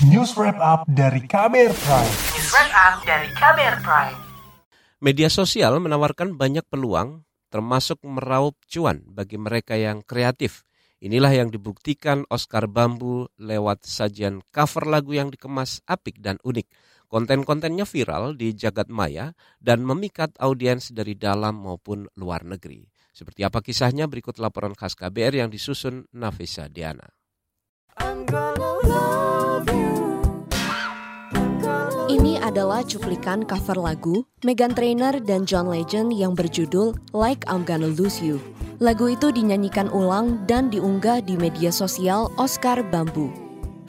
News Wrap Up dari Kamer Prime. News Wrap Up dari Kamer Prime. Media sosial menawarkan banyak peluang, termasuk meraup cuan bagi mereka yang kreatif. Inilah yang dibuktikan Oscar Bambu lewat sajian cover lagu yang dikemas apik dan unik. Konten-kontennya viral di jagat maya dan memikat audiens dari dalam maupun luar negeri. Seperti apa kisahnya berikut laporan khas KBR yang disusun Nafisa Diana. Ini adalah cuplikan cover lagu Megan Trainor dan John Legend yang berjudul Like I'm Gonna Lose You. Lagu itu dinyanyikan ulang dan diunggah di media sosial Oscar Bambu.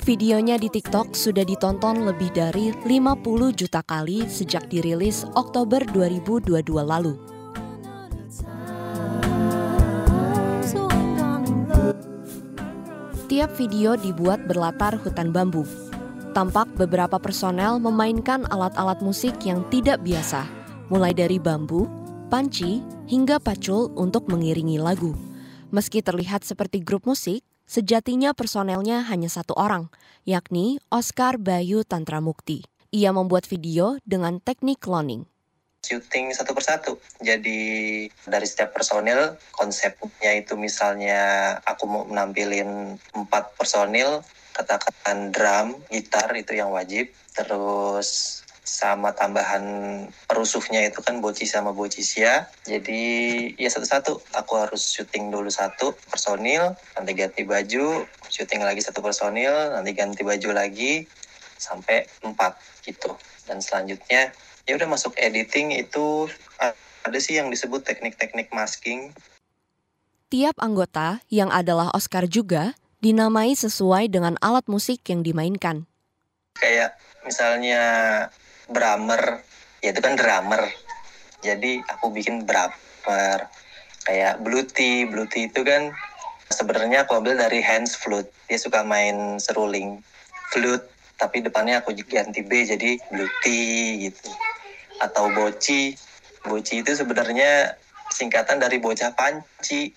Videonya di TikTok sudah ditonton lebih dari 50 juta kali sejak dirilis Oktober 2022 lalu. Tiap video dibuat berlatar hutan bambu. Tampak beberapa personel memainkan alat-alat musik yang tidak biasa, mulai dari bambu, panci, hingga pacul untuk mengiringi lagu. Meski terlihat seperti grup musik, Sejatinya personelnya hanya satu orang, yakni Oscar Bayu Tantra Mukti. Ia membuat video dengan teknik cloning syuting satu persatu. Jadi dari setiap personil konsepnya itu misalnya aku mau menampilin empat personil, katakan drum, gitar itu yang wajib, terus sama tambahan perusuhnya itu kan Boci sama Bocisia. Jadi ya satu-satu aku harus syuting dulu satu personil, nanti ganti baju, syuting lagi satu personil, nanti ganti baju lagi sampai empat gitu. Dan selanjutnya ya udah masuk editing itu ada sih yang disebut teknik-teknik masking. Tiap anggota yang adalah Oscar juga dinamai sesuai dengan alat musik yang dimainkan. Kayak misalnya drummer ya itu kan drummer. Jadi aku bikin drummer. Kayak blue tea itu kan sebenarnya aku ambil dari hands flute. Dia suka main seruling flute tapi depannya aku ganti B jadi blue tea gitu. Atau boci. Boci itu sebenarnya singkatan dari bocah panci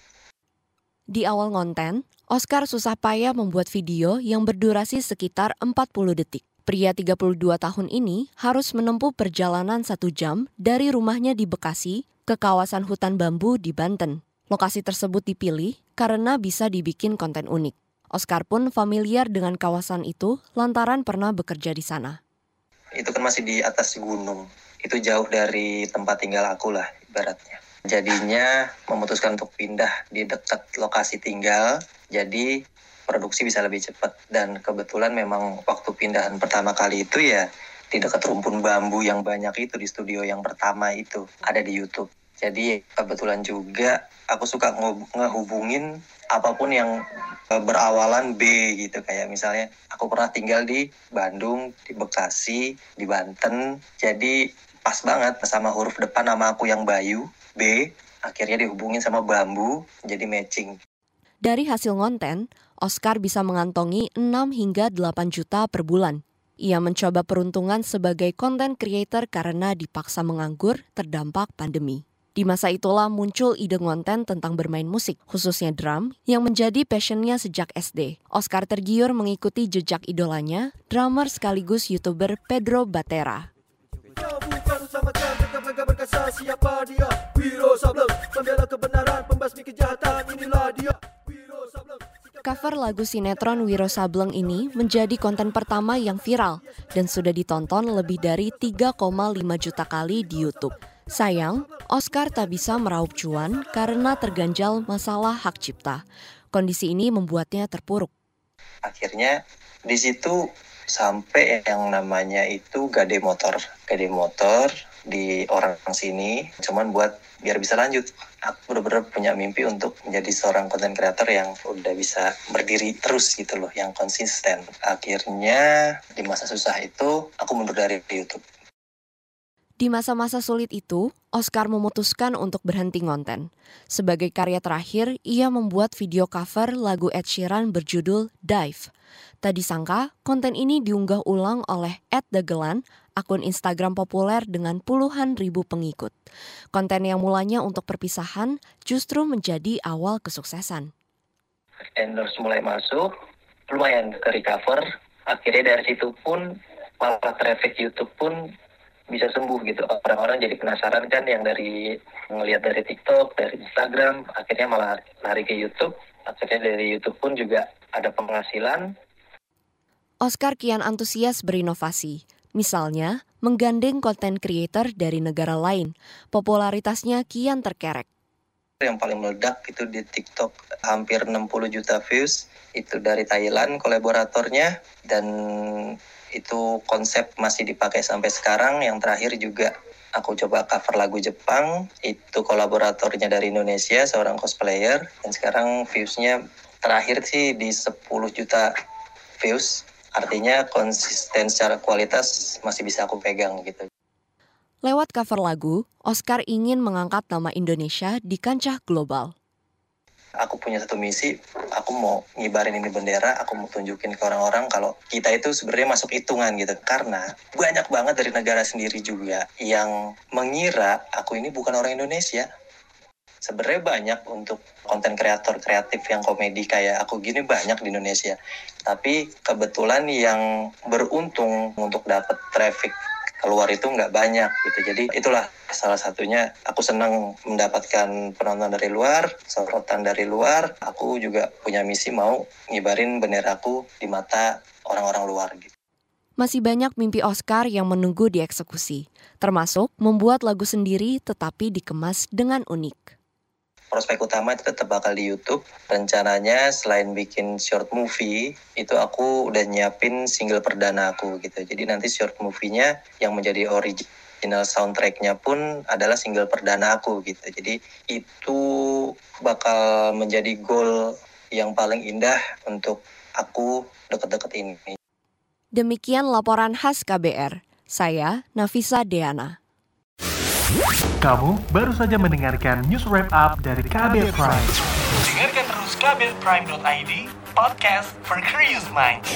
di awal konten, Oscar susah payah membuat video yang berdurasi sekitar 40 detik. Pria 32 tahun ini harus menempuh perjalanan satu jam dari rumahnya di Bekasi ke kawasan hutan bambu di Banten. Lokasi tersebut dipilih karena bisa dibikin konten unik. Oscar pun familiar dengan kawasan itu lantaran pernah bekerja di sana. Itu kan masih di atas gunung. Itu jauh dari tempat tinggal aku lah ibaratnya. Jadinya memutuskan untuk pindah di dekat lokasi tinggal. Jadi produksi bisa lebih cepat dan kebetulan memang waktu pindahan pertama kali itu ya di dekat rumpun bambu yang banyak itu di studio yang pertama itu ada di YouTube. Jadi kebetulan juga aku suka ngehubungin apa pun yang e, berawalan B gitu kayak misalnya aku pernah tinggal di Bandung, di Bekasi, di Banten. Jadi pas banget sama huruf depan nama aku yang Bayu, B, akhirnya dihubungin sama bambu jadi matching. Dari hasil konten, Oscar bisa mengantongi 6 hingga 8 juta per bulan. Ia mencoba peruntungan sebagai content creator karena dipaksa menganggur terdampak pandemi. Di masa itulah muncul ide konten tentang bermain musik, khususnya drum, yang menjadi passionnya sejak SD. Oscar tergiur mengikuti jejak idolanya, drummer sekaligus YouTuber Pedro Batera. Siapa dia Wiro Sableng Pembela kebenaran Pembasmi kejahatan Inilah dia Cover lagu sinetron Wiro Sableng ini menjadi konten pertama yang viral dan sudah ditonton lebih dari 3,5 juta kali di YouTube. Sayang, Oscar tak bisa meraup cuan karena terganjal masalah hak cipta. Kondisi ini membuatnya terpuruk. Akhirnya di situ sampai yang namanya itu gade motor. Gade motor di orang sini cuman buat biar bisa lanjut. Aku bener-bener punya mimpi untuk menjadi seorang konten creator yang udah bisa berdiri terus gitu loh yang konsisten. Akhirnya di masa susah itu aku mundur dari YouTube di masa-masa sulit itu, Oscar memutuskan untuk berhenti konten. Sebagai karya terakhir, ia membuat video cover lagu Ed Sheeran berjudul Dive. Tak disangka, konten ini diunggah ulang oleh Ed Dagelan, akun Instagram populer dengan puluhan ribu pengikut. Konten yang mulanya untuk perpisahan justru menjadi awal kesuksesan. Endorse mulai masuk, lumayan ke recover, akhirnya dari situ pun malah traffic YouTube pun bisa sembuh gitu. Orang-orang jadi penasaran kan yang dari ngelihat dari TikTok dari Instagram akhirnya malah lari ke YouTube. Akhirnya dari YouTube pun juga ada penghasilan. Oscar kian antusias berinovasi misalnya menggandeng konten creator dari negara lain. Popularitasnya kian terkerek. Yang paling meledak itu di TikTok hampir 60 juta views. Itu dari Thailand kolaboratornya dan itu konsep masih dipakai sampai sekarang. Yang terakhir juga aku coba cover lagu Jepang. Itu kolaboratornya dari Indonesia seorang cosplayer. Dan sekarang viewsnya terakhir sih di 10 juta views. Artinya konsisten secara kualitas masih bisa aku pegang gitu. Lewat cover lagu, Oscar ingin mengangkat nama Indonesia di kancah global. Aku punya satu misi, aku mau ngibarin ini bendera, aku mau tunjukin ke orang-orang kalau kita itu sebenarnya masuk hitungan gitu. Karena banyak banget dari negara sendiri juga yang mengira aku ini bukan orang Indonesia. Sebenarnya banyak untuk konten kreator kreatif yang komedi kayak aku gini banyak di Indonesia. Tapi kebetulan yang beruntung untuk dapat traffic keluar itu nggak banyak gitu. Jadi itulah salah satunya aku senang mendapatkan penonton dari luar, sorotan dari luar. Aku juga punya misi mau ngibarin benderaku di mata orang-orang luar gitu. Masih banyak mimpi Oscar yang menunggu dieksekusi, termasuk membuat lagu sendiri tetapi dikemas dengan unik prospek utama itu tetap bakal di YouTube. Rencananya selain bikin short movie, itu aku udah nyiapin single perdana aku gitu. Jadi nanti short movie-nya yang menjadi original soundtrack-nya pun adalah single perdana aku gitu. Jadi itu bakal menjadi goal yang paling indah untuk aku deket-deket ini. Demikian laporan khas KBR. Saya Nafisa Deana. Kamu baru saja mendengarkan news wrap up dari Kabel Prime. Dengarkan terus kabelprime.id, podcast for curious minds.